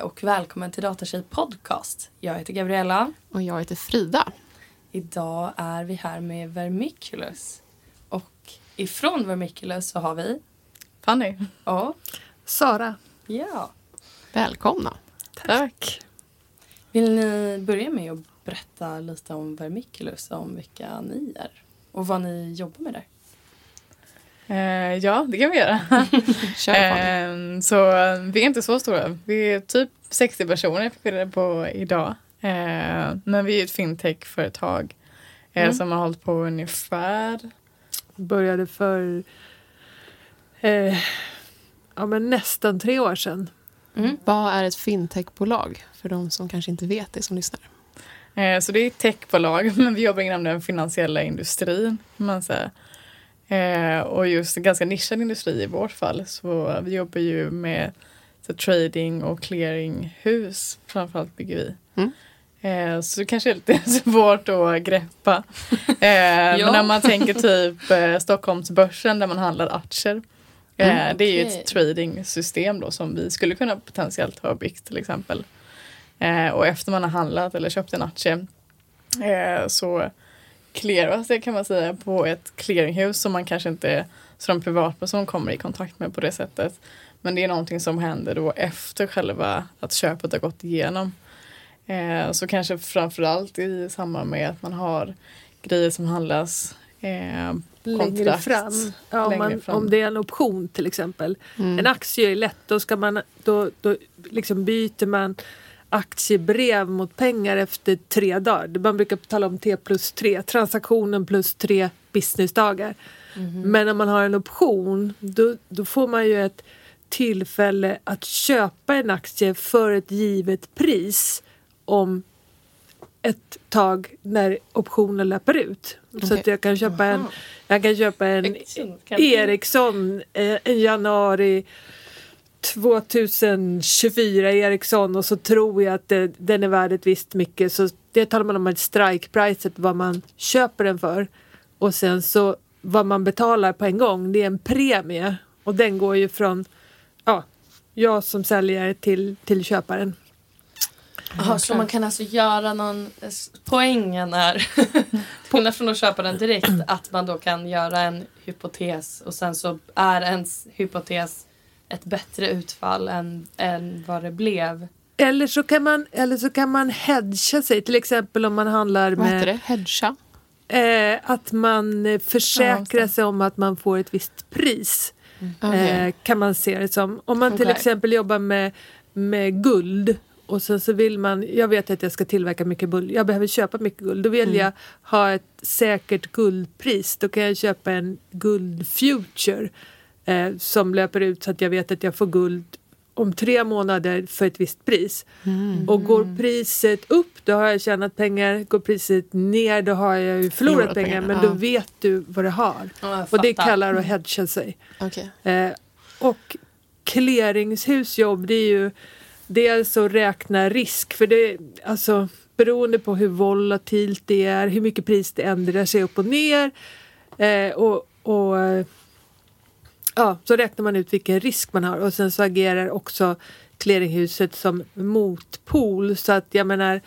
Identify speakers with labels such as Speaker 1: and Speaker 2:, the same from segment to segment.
Speaker 1: Hej och välkommen till Datatjej Podcast. Jag heter Gabriella.
Speaker 2: Och jag heter Frida.
Speaker 1: Idag är vi här med Vermiculus. Och ifrån Vermiculus så har vi...
Speaker 3: Fanny.
Speaker 1: Och...
Speaker 4: Sara.
Speaker 1: Ja.
Speaker 2: Välkomna.
Speaker 3: Tack.
Speaker 1: Vill ni börja med att berätta lite om Vermiculus, om vilka ni är och vad ni jobbar med där?
Speaker 3: Eh, ja, det kan vi göra. Eh, så vi är inte så stora. Vi är typ 60 personer fick vi reda på idag. Eh, men vi är ett fintech-företag eh,
Speaker 1: Mm.
Speaker 3: som har hållit på ungefär
Speaker 4: Började för eh, ja, men nästan tre år sedan.
Speaker 1: Mm.
Speaker 2: Vad är ett fintechbolag för de som kanske inte vet det som lyssnar?
Speaker 3: Eh, Så det är ett techbolag, men vi jobbar inom den finansiella industrin. kan Man säga. Eh, och just en ganska nischad industri i vårt fall. Så vi jobbar ju med så trading och clearinghus. Framförallt bygger vi.
Speaker 2: Mm.
Speaker 3: Eh, så det kanske är lite svårt att greppa. Eh, Men när man tänker typ eh, Stockholmsbörsen där man handlar aktier. Eh,
Speaker 1: Mm,
Speaker 3: Det är ju ett tradingsystem då som vi skulle kunna potentiellt ha byggt till exempel. Eh, och efter man har handlat eller köpt en aktie eh, så clearas det kan man säga på ett clearinghus som man kanske inte som privatperson kommer i kontakt med på det sättet. Men det är någonting som händer då efter själva att köpet har gått igenom. Eh, så kanske framförallt i samband med att man har grejer som handlas eh,
Speaker 4: Längre
Speaker 3: kontrakt
Speaker 4: fram. Ja, om,
Speaker 3: längre
Speaker 4: man,
Speaker 3: fram.
Speaker 4: om det är en option till exempel.
Speaker 2: Mm.
Speaker 4: En aktie är lätt. Då, ska man, då, då liksom byter man aktiebrev mot pengar efter tre dagar. Man brukar tala om T plus tre. Transaktionen plus tre businessdagar. Men om man har en option då, då får man ju ett tillfälle att köpa en aktie för ett givet pris om ett tag när optionen löper ut. Så
Speaker 2: Okej.
Speaker 4: att jag kan köpa en, jag kan köpa en Ericsson eh, i januari 2024 Ericsson och så tror jag att det, den är värd ett visst mycket. Så det talar man om ett strikepriset, vad man köper den för. Och sen så vad man betalar på en gång, det är en premie. Och den går ju från ja, jag som säljare till, till köparen.
Speaker 1: Jaha, så man kan alltså göra någon... Poängen är, skillnad från att köpa den direkt, att man då kan göra en hypotes och sen så är ens hypotes ett bättre utfall än, än vad det blev.
Speaker 4: Eller så kan man, eller så kan man hedga sig, till exempel om man handlar
Speaker 2: Vad heter
Speaker 4: med
Speaker 2: det? Hedga?
Speaker 4: eh, att man
Speaker 3: Ja,
Speaker 4: försäkrar sig om att man får ett visst pris.
Speaker 2: Okej.
Speaker 4: Eh, kan man se det som. Om man till exempel jobbar med, med guld och sen så vill man, jag vet att jag ska tillverka mycket guld, jag behöver köpa mycket guld. Då vill
Speaker 2: Mm.
Speaker 4: jag ha ett säkert guldpris. Då kan jag köpa en guldfuture eh, som löper ut så att jag vet att jag får guld om tre månader för ett visst pris.
Speaker 2: Mm.
Speaker 4: Och går priset upp då har jag tjänat pengar. Går priset ner då har jag ju förlorat, pengar.
Speaker 2: pengar,
Speaker 4: Men
Speaker 2: ja.
Speaker 4: då vet du vad du har.
Speaker 1: Ja,
Speaker 4: Och det kallar att hedga sig.
Speaker 2: Okej.
Speaker 4: Eh, och clearingshusjobb det är ju dels att räkna risk för det alltså beroende på hur volatilt det är, hur mycket pris det ändrar sig upp och ner eh, och, och eh, ja, så räknar man ut vilken risk man har. Och sen så agerar också clearinghuset som motpol. Så att jag menar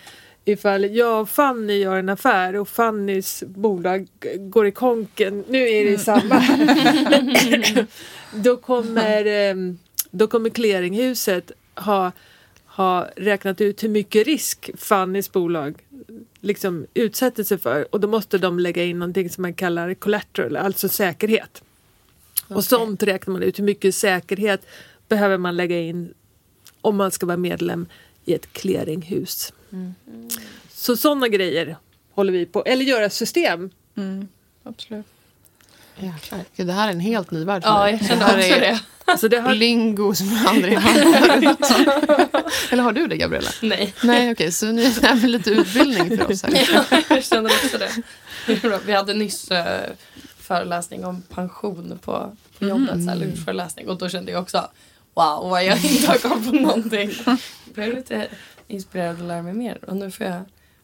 Speaker 4: ifall jag och Fanny gör en affär och Fannys bolag går i konken, nu är det samma, då kommer, då kommer clearinghuset ha, ha räknat ut hur mycket risk Fannys bolag liksom utsätter sig för. Och då måste de lägga in någonting som man kallar collateral, alltså säkerhet. Och sånt räknar man ut, hur mycket säkerhet behöver man lägga in om man ska vara medlem i ett clearinghus. Så sådana grejer håller vi på, eller göra system.
Speaker 3: Mm, absolut.
Speaker 2: Jäklar. Gud, det här är en helt ny värld för
Speaker 1: Ja,
Speaker 2: mig.
Speaker 1: jag kände också
Speaker 2: är
Speaker 1: det.
Speaker 4: Alltså det har,
Speaker 2: lingo som jag aldrig har. Eller har du det, Gabriella?
Speaker 1: Nej.
Speaker 2: Nej, okej, så nu är det lite utbildning för oss här.
Speaker 1: Ja, jag känner också det. Det. Vi hade nyss eh, föreläsning om pension på, på jobbet, så här, lunchföreläsning. Och då kände jag också wow, vad jag inte har koll på någonting. Jag blev lite inspirerad att lära mig mer. Och nu får jag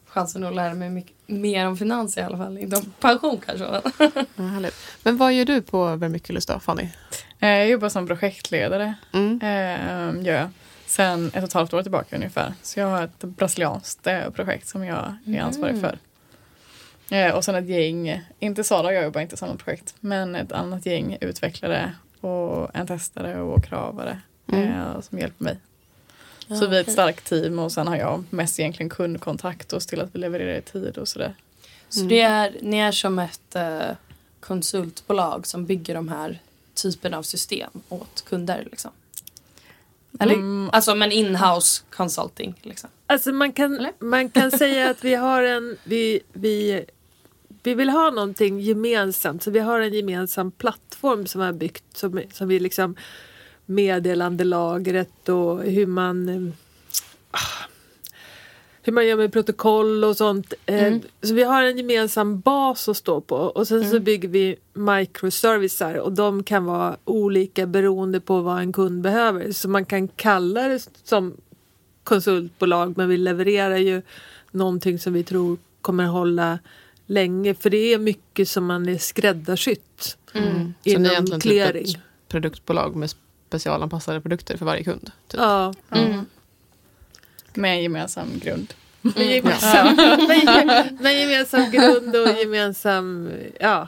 Speaker 1: chansen att lära mig mycket, mer om finans i alla fall. Inte om pension kanske. men-
Speaker 2: Ja. Men vad gör du på Vermiculus då, Fanny?
Speaker 3: Eh, Jag jobbar som projektledare.
Speaker 2: Mm.
Speaker 3: Eh, gör jag. sen ett och ett halvt år tillbaka ungefär. Så jag har ett brasilianskt eh, projekt som jag är ansvarig
Speaker 1: Mm.
Speaker 3: för. Eh, och sen ett gäng, inte Sara och jag jobbar inte i samma projekt, men ett annat gäng utvecklare och en testare och kravare eh, som hjälper mig. så vi är ett starkt team och sen har jag mest egentligen kundkontakt och till att vi levererar i tid och sådär.
Speaker 1: Så det är, ni är som ett eh, konsultbolag som bygger de här typen av system åt kunder liksom? Eller?
Speaker 3: Mm,
Speaker 1: Alltså men in-house consulting liksom.
Speaker 4: Alltså man kan,
Speaker 1: Eller?
Speaker 4: man kan säga att vi har en... Vi, vi, vi vill ha någonting gemensamt. Så vi har en gemensam plattform som vi har byggt. Som, som vi liksom meddelandelagret och hur man... ah, Hur man gör med protokoll och sånt. Eh,
Speaker 1: Mm.
Speaker 4: Så vi har en gemensam bas att stå på. Och sen så
Speaker 1: Mm.
Speaker 4: bygger vi microservicer. Och de kan vara olika beroende på vad en kund behöver. Så man kan kalla det som konsultbolag men vi levererar ju någonting som vi tror kommer hålla länge. För det är mycket som man är skräddarsytt
Speaker 1: Mm.
Speaker 2: Så ni är
Speaker 4: inom
Speaker 2: egentligen typ
Speaker 4: clearing.
Speaker 2: ett produktbolag med specialanpassade produkter för varje kund? Typ.
Speaker 4: Ja,
Speaker 1: Mm.
Speaker 3: med en gemensam grund.
Speaker 4: med gemensam, med, med gemensam grund och gemensam... Ja.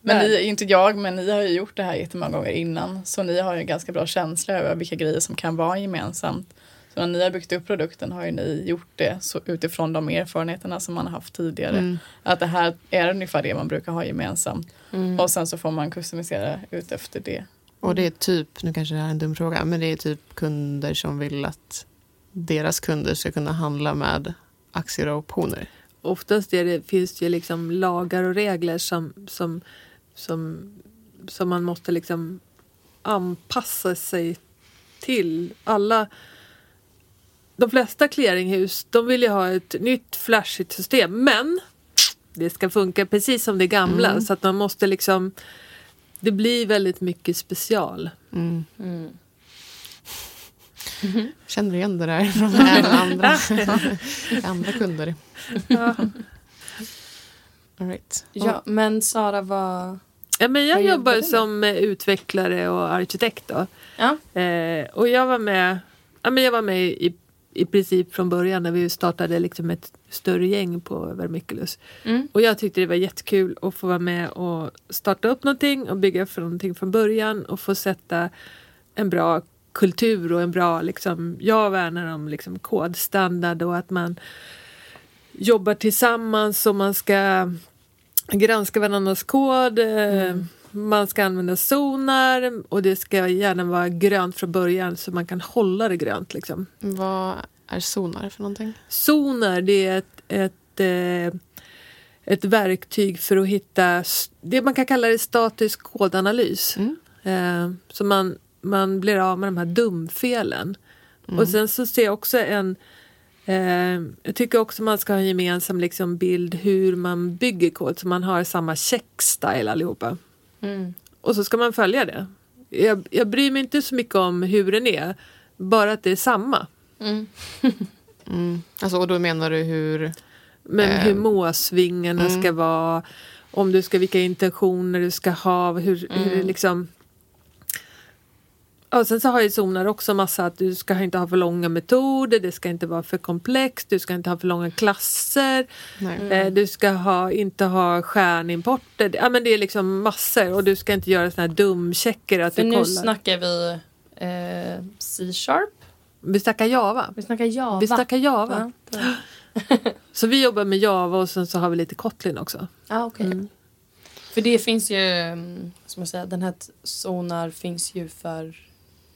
Speaker 3: Men ni, inte jag, men ni har ju gjort det här jättemånga gånger innan. Så ni har ju en ganska bra känsla över vilka grejer som kan vara gemensamt. Så när ni har byggt upp produkten har ju ni gjort det så utifrån de erfarenheterna som man har haft tidigare.
Speaker 2: Mm.
Speaker 3: Att det här är ungefär det man brukar ha gemensamt.
Speaker 1: Mm.
Speaker 3: Och sen så får man customisera ut efter det.
Speaker 2: Och det är typ, nu kanske det här är en dum fråga, men det är typ kunder som vill att deras kunder ska kunna handla med aktier och optioner.
Speaker 4: Oftast är det, finns det ju liksom lagar och regler som, som, som, som man måste liksom anpassa sig till. Alla, de flesta clearinghus de vill ju ha ett nytt flashigt system men det ska funka precis som det gamla
Speaker 2: Mm.
Speaker 4: så att man måste liksom det blir väldigt mycket special.
Speaker 2: Mm.
Speaker 1: Mm.
Speaker 2: Känner igen det där från andra, andra kunder.
Speaker 4: Ja.
Speaker 2: All right.
Speaker 1: Ja, men Sara var...
Speaker 4: Ja, men jag
Speaker 1: Vad jobbar med?
Speaker 4: som eh, utvecklare och arkitekt. Då.
Speaker 1: Ja.
Speaker 4: Eh, och jag var med, ja, men jag var med i, i princip från början när vi startade liksom ett större gäng på Vermiculus.
Speaker 1: Mm.
Speaker 4: Och jag tyckte det var jättekul att få vara med och starta upp någonting och bygga för någonting från början och få sätta en bra kultur och en bra, liksom, jag värnar om liksom kodstandard och att man jobbar tillsammans och man ska granska varandras kod. eh, Man ska använda zonar och det ska gärna vara grönt från början så man kan hålla det grönt. Liksom.
Speaker 2: Vad är Sonar för någonting?
Speaker 4: Zoner det är ett, ett, eh, ett verktyg för att hitta det man kan kalla det statisk kodanalys.
Speaker 2: Mm.
Speaker 4: Eh, så man, man blir av med de här dumfelen.
Speaker 2: Mm.
Speaker 4: Och sen så ser jag också en eh, jag tycker också man ska ha en gemensam liksom, bild hur man bygger kod så man har samma checkstyle allihopa.
Speaker 1: Mm.
Speaker 4: Och så ska man följa det. Jag, jag bryr mig inte så mycket om hur den är, bara att det är samma.
Speaker 1: Mm.
Speaker 2: Mm. Alltså, och då menar du hur...
Speaker 4: Men
Speaker 2: Eh,
Speaker 4: hur måsvingarna
Speaker 2: mm.
Speaker 4: ska vara, om du ska, vilka intentioner du ska ha, hur, hur
Speaker 1: Mm.
Speaker 4: liksom... Ja, sen så har ju zoner också massa att du ska inte ha för långa metoder, det ska inte vara för komplext, du ska inte ha för långa klasser, eh, du ska ha, inte ha stjärnimporter. Ja, men det är liksom massor och du ska inte göra såna här dumchecker att
Speaker 1: För
Speaker 4: du
Speaker 1: nu
Speaker 4: kollar.
Speaker 1: snackar vi eh, C-sharp.
Speaker 4: Vi snackar Java.
Speaker 1: Vi snackar Java.
Speaker 4: Vi snackar Java.
Speaker 1: Ja,
Speaker 4: Så vi jobbar med Java och sen så har vi lite Kotlin också.
Speaker 1: ah, okej.
Speaker 4: Mm.
Speaker 1: För det finns ju, mm, som jag säger, den här Sonar finns ju för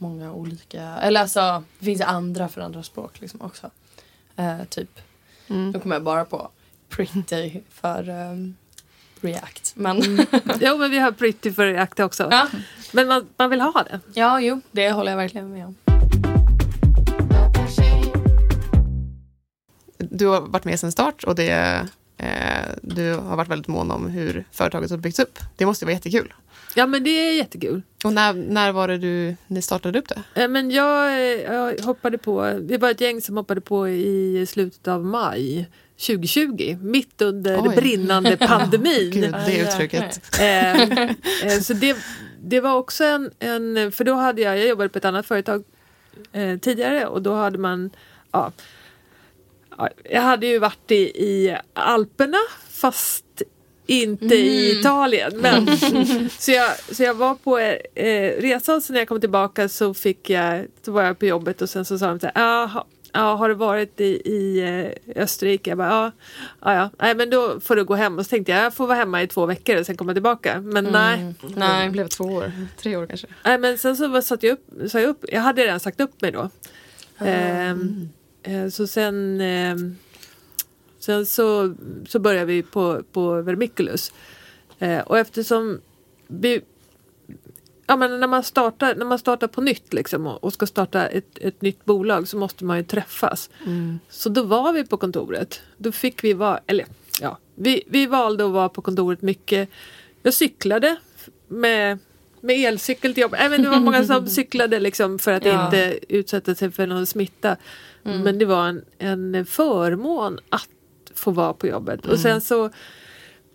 Speaker 1: många olika, eller alltså det finns andra för andra språk liksom också. Eh, typ,
Speaker 2: Mm.
Speaker 1: nu kommer jag bara på Pretty för ehm, React. Men
Speaker 4: Jo, men vi har Pretty för React också.
Speaker 1: ja,
Speaker 4: Men man, man vill ha det.
Speaker 1: ja, jo, det håller jag verkligen med om.
Speaker 2: Du har varit med sedan start och det, eh, du har varit väldigt mån om hur företaget har byggts upp. Det måste vara jättekul.
Speaker 4: Ja, men det är jättekul.
Speaker 2: Och när, när var det du, ni startade upp det?
Speaker 4: Eh, Men jag, eh, jag hoppade på, vi var ett gäng som hoppade på i slutet av maj 2020, mitt under
Speaker 2: Oj.
Speaker 4: brinnande pandemin.
Speaker 2: Gud, det uttrycket.
Speaker 4: Eh, så det, det var också en, en, för då hade jag, jag jobbade på ett annat företag eh, tidigare och då hade man ja, ja, jag hade ju varit i, i Alperna fast inte i Italien. Men, så, jag, så jag var på eh, resan så när jag kom tillbaka så fick jag, så var jag på jobbet och sen så sa de så här, "Ja, Ja, har du varit i, i eh, Österrike? Jag bara, ja, ja, ja. Nej, men då får du gå hem. Och så tänkte jag, jag får vara hemma i två veckor och sen komma tillbaka. Men nej.
Speaker 2: Nej, det blev två år. Tre år kanske.
Speaker 4: nej. Men sen så satte jag upp, sa jag upp, jag hade redan sagt upp mig då. Ehm, eh, så sen, ehm, sen så, så började vi på, på Vermiculus. Eh, och eftersom vi, ja, men när, man startar, när man startar på nytt liksom, och, och ska starta ett, ett nytt bolag så måste man ju träffas. Så då var vi på kontoret. Då fick vi vara, eller ja, vi, vi valde att vara på kontoret mycket. Jag cyklade med, med elcykel till jobbet. Men det var många som cyklade liksom för att
Speaker 1: Ja.
Speaker 4: inte utsätta sig för någon smitta. Men det var en, en förmån att få vara på jobbet. Och sen så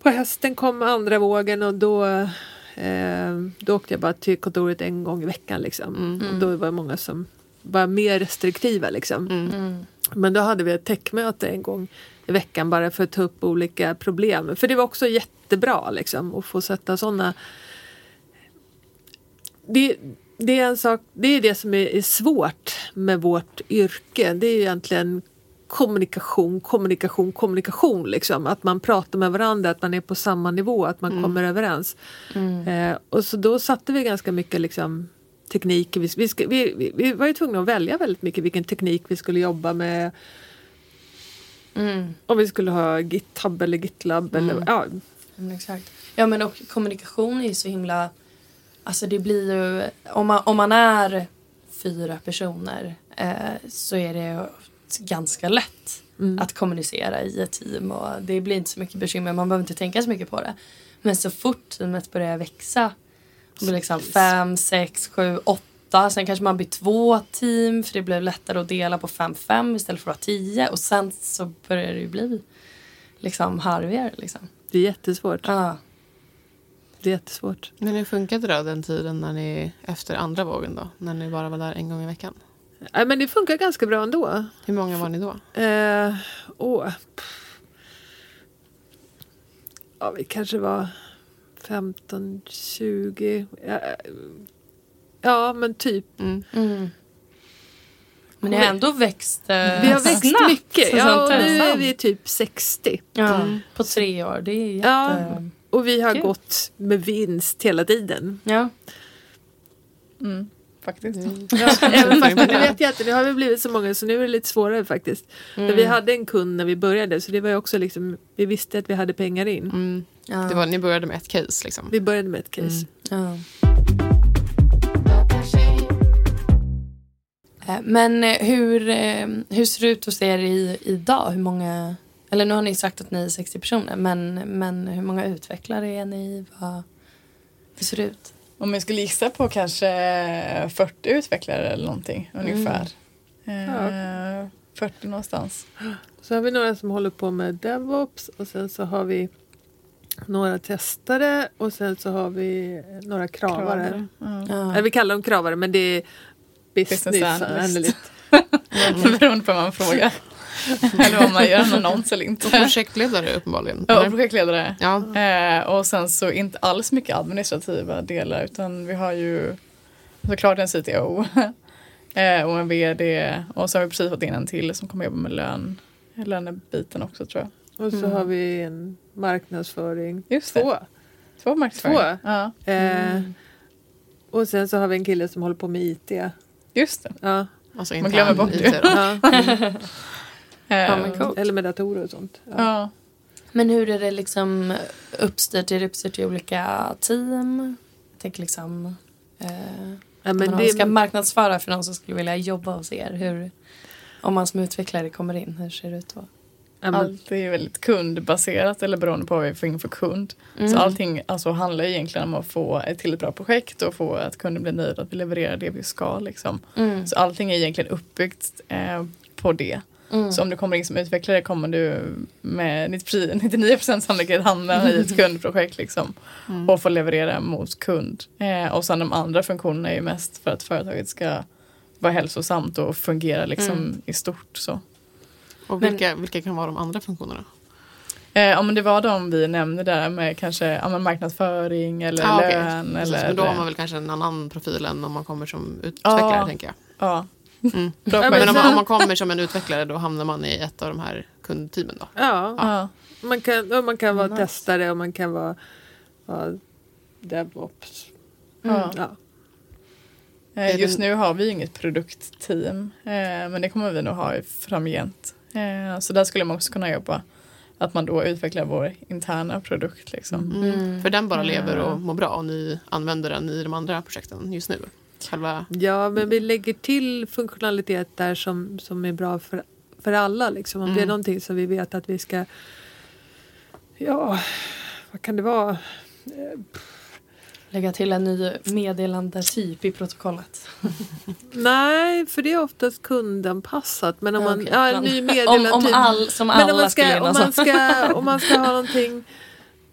Speaker 4: på hösten kom andra vågen och då, eh, då åkte jag bara till kontoret en gång i veckan. Liksom. Och då var det många som var mer restriktiva. Liksom.
Speaker 1: Mm.
Speaker 4: Men då hade vi ett techmöte en gång i veckan bara för att ta upp olika problem. För det var också jättebra liksom, att få sätta sådana... Det, det är en sak, det är det som är, är svårt med vårt yrke. Det är egentligen kommunikation, kommunikation, kommunikation. Liksom. Att man pratar med varandra, att man är på samma nivå, att man kommer överens. Eh, och så då satte vi ganska mycket liksom, teknik. Vi, vi, vi, vi, var ju tvungna att välja väldigt mycket vilken teknik vi skulle jobba med.
Speaker 1: Mm.
Speaker 4: Om vi skulle ha GitHub eller GitLab. Eller, ja,
Speaker 1: Men exakt. Ja men och kommunikation är ju så himla... Alltså det blir ju... Om man, om man är fyra personer eh, så är det ganska lätt att kommunicera i ett team och det blir inte så mycket bekymmer. Man behöver inte tänka så mycket på det. Men så fort teamet börjar växa det blir liksom fem, sex, sju, åtta. Sen kanske man blir två team för det blir lättare att dela på fem, fem istället för att ha tio. Och sen så börjar det ju bli liksom harvigare liksom.
Speaker 4: det är jättesvårt.
Speaker 1: Ja.
Speaker 4: Det är jättesvårt.
Speaker 2: Men hur funkade det då den tiden när ni, efter andra vågen då? När ni bara var där en gång i veckan?
Speaker 4: Nej, men det funkar ganska bra ändå.
Speaker 2: Hur många var ni då?
Speaker 4: Eh, åh. Ja, vi kanske var 15, 20. Ja, ja men typ.
Speaker 2: Mm.
Speaker 1: Mm. Men ni har ändå växt eh,
Speaker 4: Vi har växt
Speaker 1: snabbt.
Speaker 4: mycket. Ja, och nu är vi typ 60.
Speaker 1: ja, På tre år. Det är jätte...
Speaker 4: Ja.
Speaker 1: Ja.
Speaker 4: Och vi har
Speaker 1: Kul.
Speaker 4: gått med vinst hela tiden.
Speaker 1: ja.
Speaker 3: Mm, faktiskt.
Speaker 4: Ja, även fast, nu vet jag inte, nu har vi blivit så många så nu är det lite svårare faktiskt. Men vi hade en kund när vi började så det var ju också liksom, vi visste att vi hade pengar in.
Speaker 2: Mm.
Speaker 1: Ja.
Speaker 2: Det var, ni började med ett case liksom?
Speaker 4: Vi började med ett case.
Speaker 1: Ja. Eh, Men eh, hur, eh, hur ser det ut hos er i, idag? Hur många... Eller nu har ni sagt att ni är 60 personer, men, men hur många utvecklare är ni? Vad, hur ser det ut?
Speaker 3: Om jag skulle gissa på kanske 40 utvecklare eller någonting ungefär. Eh, 40 någonstans.
Speaker 4: Så har vi några som håller på med DevOps och sen så har vi några testare och sen så har vi några kravare.
Speaker 3: Ja.
Speaker 1: Ja.
Speaker 4: Eller vi kallar dem kravare men det är business,
Speaker 3: Business analyst.
Speaker 4: analyst.
Speaker 3: Beroende på vad man frågar. eller om man gör en annons eller
Speaker 2: Och
Speaker 3: inte.
Speaker 2: projektledare uppenbarligen?
Speaker 3: Ja, och projektledare.
Speaker 2: Ja.
Speaker 3: Eh, och sen så inte alls mycket administrativa delar utan vi har ju såklart en CTO eh, och en VD och så har vi precis fått in en till som kommer jobba med lön, lönebiten också tror jag.
Speaker 4: Och så har vi en marknadsföring.
Speaker 3: Just det.
Speaker 4: Två.
Speaker 3: Två marknadsföring.
Speaker 4: Två?
Speaker 3: Ja,
Speaker 4: Eh, och sen så har vi en kille som håller på med IT.
Speaker 3: just det.
Speaker 4: Ja.
Speaker 2: Alltså
Speaker 3: Man glömmer bort det.
Speaker 2: då.
Speaker 4: Ja.
Speaker 3: Eh,
Speaker 1: men coolt.
Speaker 4: Eller med datorer och sånt. Ja.
Speaker 3: ja.
Speaker 1: Men hur är det liksom uppstyrt? Är det uppstyrt i olika team? Jag tänker liksom... Eh,
Speaker 4: Ja,
Speaker 1: men om man ska
Speaker 4: det,
Speaker 1: marknadsföra för någon som skulle vilja jobba hos er. Hur, om man som utvecklare kommer in, hur ser det ut då?
Speaker 4: ja, men,
Speaker 3: Allt är väldigt kundbaserat eller beroende på vad vi får in för kund.
Speaker 1: Mm.
Speaker 3: Så allting alltså, handlar egentligen om att få ett till ett bra projekt och få att kunden blir nöjd att vi levererar det vi ska. Liksom.
Speaker 1: Mm.
Speaker 3: Så allting är egentligen uppbyggt eh, på det.
Speaker 1: Mm.
Speaker 3: Så om du kommer in som utvecklare kommer du med 90 99% sannolikhet hamna i ett kundprojekt liksom,
Speaker 1: Mm.
Speaker 3: och få leverera mot kund. Eh, och sen de andra funktionerna är ju mest för att företaget ska vara hälsosamt och fungera liksom
Speaker 1: Mm.
Speaker 3: i stort. Så.
Speaker 2: Och
Speaker 1: Men-
Speaker 2: vilka, vilka kan vara de andra funktionerna?
Speaker 3: Eh, ja, men det var de vi nämnde där med kanske ja, marknadsföring eller
Speaker 2: Ah,
Speaker 3: lön.
Speaker 2: Precis,
Speaker 3: Eller,
Speaker 2: men då har man väl kanske en annan profil än om man kommer som utvecklare,
Speaker 3: Ja.
Speaker 2: tänker jag.
Speaker 3: ja.
Speaker 2: Mm.
Speaker 4: Ja,
Speaker 2: Men om man, om man kommer som en utvecklare då hamnar man i ett av de här kundteamen då?
Speaker 4: Ja,
Speaker 3: Ja.
Speaker 4: man kan, och man kan vara
Speaker 1: Nice.
Speaker 4: testare och man kan vara, vara DevOps.
Speaker 3: Ja.
Speaker 4: Ja.
Speaker 3: Eh, Just nu har vi inget produktteam eh, men det kommer vi nog ha framgent. Eh, Så där skulle man också kunna jobba. Att man då utvecklar vår interna produkt. Liksom.
Speaker 1: Mm.
Speaker 2: För den bara lever
Speaker 3: Ja.
Speaker 2: och mår bra och ni använder den i de andra projekten just nu? Själva...
Speaker 4: ja, men vi lägger till funktionalitet där som, som är bra för, för alla. Liksom. Om det är
Speaker 2: Mm.
Speaker 4: någonting som vi vet att vi ska... Ja, vad kan det vara?
Speaker 1: Lägga till en ny meddelandetyp i protokollet.
Speaker 4: Nej, för det är oftast kundanpassat. Men om man,
Speaker 1: okej.
Speaker 4: ja, en ny
Speaker 1: Om,
Speaker 4: meddelandetyp.
Speaker 1: om all, som
Speaker 4: Men
Speaker 1: alla
Speaker 4: om man, ska, om, man
Speaker 1: om.
Speaker 4: ska, om man ska ha någonting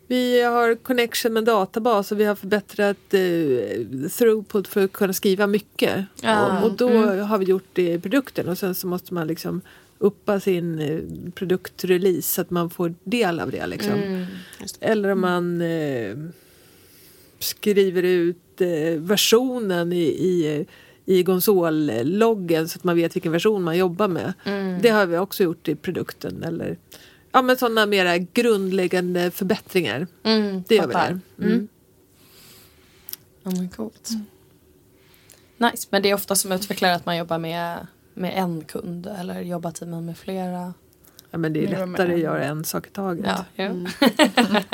Speaker 4: vi har connection med databas och vi har förbättrat eh, throughput för att kunna skriva mycket.
Speaker 1: Ja.
Speaker 4: Och, och då
Speaker 1: Mm.
Speaker 4: har vi gjort det i produkten och sen så måste man liksom uppa sin eh, produktrelease så att man får del av det. Liksom.
Speaker 1: Mm.
Speaker 4: Eller om man eh, skriver ut eh, versionen i, i, i Gonzol-loggen så att man vet vilken version man jobbar med.
Speaker 1: Mm.
Speaker 4: Det har vi också gjort i produkten. Eller, ja, men sådana mera grundläggande förbättringar.
Speaker 1: Mm,
Speaker 4: Det gör vi
Speaker 1: fattar.
Speaker 4: där. Mm.
Speaker 1: Ja, men coolt. Nice, men det är ofta som utvecklare att man jobbar med, med en kund eller jobbar teamen med flera.
Speaker 4: Ja, men det är lättare att göra en sak i taget.
Speaker 1: Ja, ja.
Speaker 2: Mm.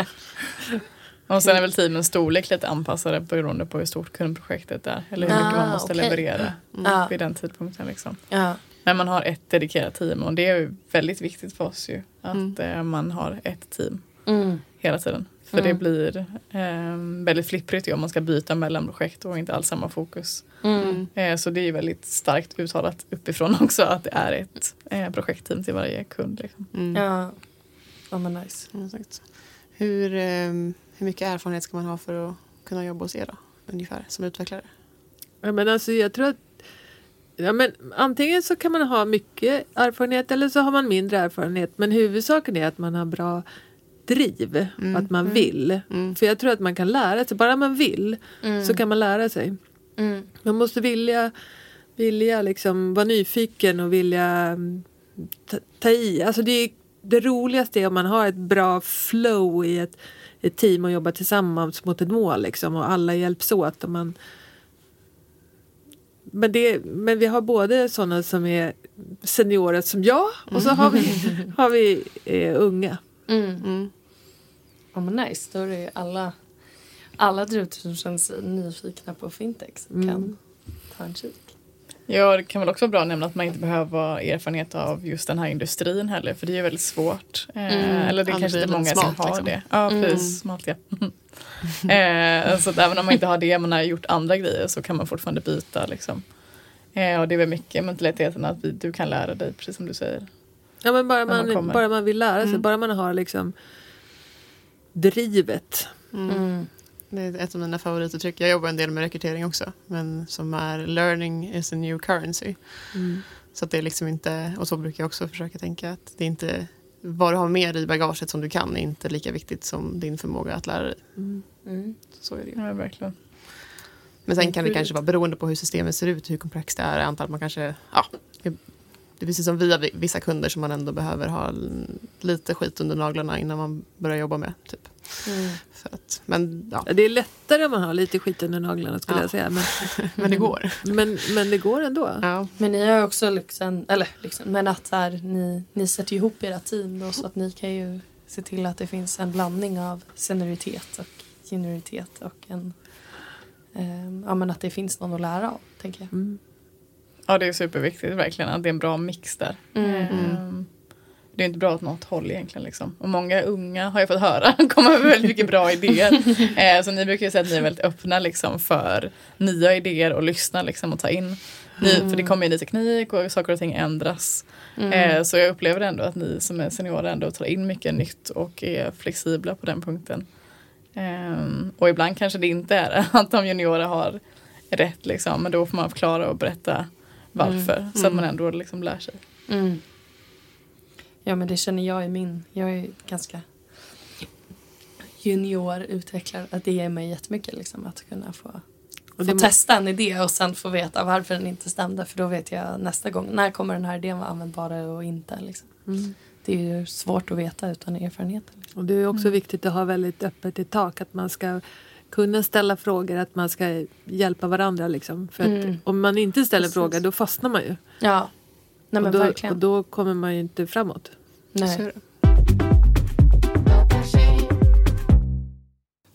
Speaker 3: Och sen är väl teamens storlek lite anpassade beroende på hur stort kundprojektet är. Eller hur
Speaker 1: Ah,
Speaker 3: mycket man måste
Speaker 1: okej.
Speaker 3: leverera
Speaker 1: Ja.
Speaker 3: vid den tidpunkten. Liksom.
Speaker 1: ja.
Speaker 3: Men man har ett dedikerat team och det är väldigt viktigt för oss ju. Att
Speaker 2: Mm.
Speaker 3: eh, man har ett team
Speaker 1: Mm.
Speaker 3: hela tiden. För
Speaker 1: Mm.
Speaker 3: det blir eh, väldigt flipprigt ju om man ska byta mellan projekt och inte alls samma fokus.
Speaker 1: Mm.
Speaker 3: Eh, så det är väldigt starkt uttalat uppifrån också att det är ett eh, projektteam till varje kund. Liksom.
Speaker 2: Mm.
Speaker 1: Ja. ja, men nice.
Speaker 2: Hur, ehm, hur mycket erfarenhet ska man ha för att kunna jobba hos er då? Ungefär som utvecklare?
Speaker 4: Ja, men alltså, jag tror att ja, men antingen så kan man ha mycket erfarenhet eller så har man mindre erfarenhet. Men huvudsaken är att man har bra driv.
Speaker 2: Mm.
Speaker 4: Att man vill.
Speaker 2: Mm.
Speaker 4: För jag tror att man kan lära sig. Bara man vill
Speaker 1: Mm.
Speaker 4: så kan man lära sig.
Speaker 1: Mm.
Speaker 4: Man måste vilja, vilja liksom vara nyfiken och vilja mm, ta, ta i. Alltså det, det roligaste är om man har ett bra flow i ett, ett team och jobbar tillsammans mot ett mål liksom, och alla hjälps åt. Och man, men, det, men vi har både sådana som är seniorer som jag och så har vi, har vi eh, unga.
Speaker 1: Mm.
Speaker 2: Mm.
Speaker 1: Ja, men nice. Då är det ju alla, alla där ute som känner sig nyfikna på fintech som
Speaker 4: Mm.
Speaker 1: kan ta en kik.
Speaker 3: Ja, det kan väl också vara bra att nämna att man inte behöver ha erfarenhet av just den här industrin heller för det är väldigt svårt. Eh,
Speaker 1: Mm.
Speaker 3: Eller det
Speaker 2: det
Speaker 3: kanske inte är många
Speaker 2: lite
Speaker 3: som
Speaker 2: smalt,
Speaker 3: har
Speaker 2: liksom.
Speaker 3: det. Ja,
Speaker 1: Mm.
Speaker 3: precis. Smalt ja. eh, så att även om man inte har det, man har gjort andra grejer så kan man fortfarande byta. Liksom. Eh, och det är väl mycket mentaliteten att vi, du kan lära dig, precis som du säger.
Speaker 4: Ja, men bara,
Speaker 3: man
Speaker 4: man, bara man vill lära sig,
Speaker 2: Mm.
Speaker 4: bara man har liksom drivet.
Speaker 2: Mm.
Speaker 1: Mm.
Speaker 2: Det är ett av mina favorituttryck. Jag jobbar en del med rekrytering också. Men som är learning is a new currency. Så att det är liksom inte, och så brukar jag också försöka tänka att det är inte vad du har med dig i bagaget som du kan är inte lika viktigt som din förmåga att lära dig.
Speaker 1: Mm.
Speaker 2: Så är det ju.
Speaker 3: Ja, verkligen.
Speaker 2: Men sen kan det kanske vara beroende på hur systemet ser ut, hur komplext det är. Jag antar att man kanske, ja, det- är precis som vi har vissa kunder som man ändå behöver ha lite skit under naglarna innan man börjar jobba med. Typ.
Speaker 1: Mm.
Speaker 2: För att, men, ja,
Speaker 4: Det är lättare om man har lite skit under naglarna skulle
Speaker 2: Ja.
Speaker 4: jag säga. Men,
Speaker 2: men det går.
Speaker 4: men, men det går ändå.
Speaker 2: Ja.
Speaker 1: Men ni har ju också liksom, eller liksom, men att så här, ni, ni sätter ihop era team då så att ni kan ju se till att det finns en blandning av senioritet och junioritet och en, ehm, ja men att det finns någon att lära av, tänker jag.
Speaker 4: Mm.
Speaker 3: Ja, det är superviktigt verkligen att det är en bra mix där.
Speaker 1: Mm.
Speaker 3: Ehm, Det är inte bra åt något håll egentligen. Liksom. Och många unga har jag fått höra kommer med väldigt mycket bra idéer. Eh, så ni brukar ju säga att ni är väldigt öppna liksom, för nya idéer och lyssna liksom, och ta in. Ny, För det kommer ju ny teknik och saker och ting ändras.
Speaker 1: Mm.
Speaker 3: Eh, så jag upplever ändå att ni som är seniorer ändå tar in mycket nytt och är flexibla på den punkten. Ehm, och ibland kanske det inte är att de juniora har rätt liksom, men då får man förklara och berätta varför. Så att man ändå liksom lär sig.
Speaker 1: Mm. Ja men det känner jag i min, jag är ganska junior utvecklare att det ger mig jättemycket liksom att kunna få,
Speaker 4: Och
Speaker 1: få
Speaker 4: det,
Speaker 1: testa en idé och sen få veta varför den inte stämde för då vet jag nästa gång när kommer den här idén vara användbar och inte liksom.
Speaker 4: mm.
Speaker 1: Det är ju svårt att veta utan erfarenheten. Liksom.
Speaker 4: och det är också viktigt att ha väldigt öppet i tak. Att man ska kunna ställa frågor, att man ska hjälpa varandra. Liksom. För att
Speaker 1: Mm.
Speaker 4: om man inte ställer
Speaker 1: Precis.
Speaker 4: frågor då fastnar man ju.
Speaker 1: Ja, nej
Speaker 4: och, då,
Speaker 1: verkligen.
Speaker 4: och då kommer man ju inte framåt.
Speaker 1: nej.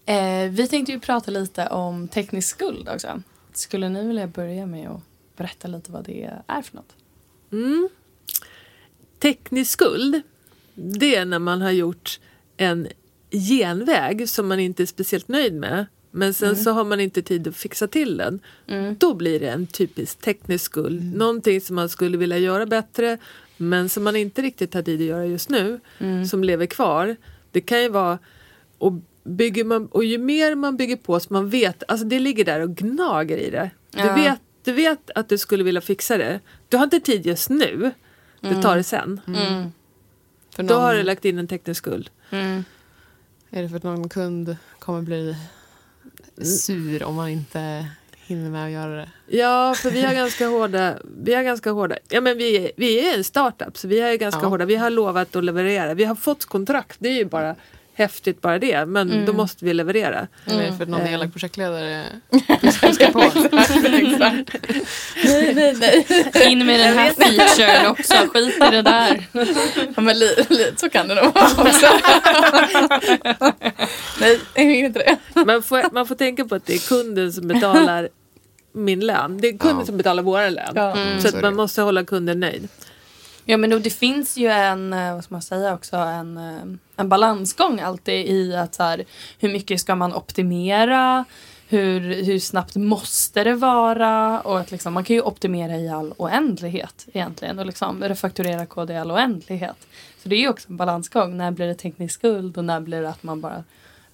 Speaker 1: Eh, vi tänkte ju prata lite om teknisk skuld också. Skulle ni vilja börja med att berätta lite vad det är för något?
Speaker 4: Mm. Teknisk skuld, det är när man har gjort en genväg som man inte är speciellt nöjd med. Men sen så har man inte tid att fixa till den.
Speaker 1: Mm.
Speaker 4: Då blir det en typisk teknisk skuld. Någonting som man skulle vilja göra bättre men som man inte riktigt har tid att göra just nu.
Speaker 1: Mm.
Speaker 4: Som lever kvar. Det kan ju vara och, bygger man, och ju mer man bygger på så man vet, alltså det ligger där och gnager i det. Du,
Speaker 1: Ja.
Speaker 4: vet, du vet att du skulle vilja fixa det. Du har inte tid just nu. Du tar det sen.
Speaker 1: Mm.
Speaker 2: För
Speaker 4: Då har du lagt in en teknisk skuld.
Speaker 2: Är det för att någon kund kommer bli sur om man inte hinner med att göra det?
Speaker 4: Ja, för vi har ganska hårda, vi har ganska hårda, ja men vi, vi är en startup så vi är ganska
Speaker 2: Ja.
Speaker 4: hårda, vi har lovat att leverera, vi har fått kontrakt, det är ju bara häftigt bara det, men
Speaker 1: Mm.
Speaker 4: då måste vi leverera.
Speaker 2: Eller är det för att någon
Speaker 4: Eh.
Speaker 2: elak projektledare ska på?
Speaker 3: Nej, nej, nej.
Speaker 1: In med den här featuren också, skit i det där.
Speaker 3: Ja, men lite, lite så kan det nog vara också. nej, jag inte det.
Speaker 4: Man får, man får tänka på att det är kunden som betalar min lön, det är kunden
Speaker 2: Ja.
Speaker 4: som betalar våra lön.
Speaker 3: Ja.
Speaker 1: Mm.
Speaker 4: Så att man måste hålla kunden nöjd.
Speaker 1: Ja men då, det finns ju en, eh, vad ska man säga också, en, eh, en balansgång alltid i att så här, hur mycket ska man optimera? Hur, hur snabbt måste det vara? Och att liksom, man kan ju optimera i all oändlighet egentligen och liksom refakturera kod i all oändlighet. Så det är ju också en balansgång. När blir det teknisk skuld och när blir det att man bara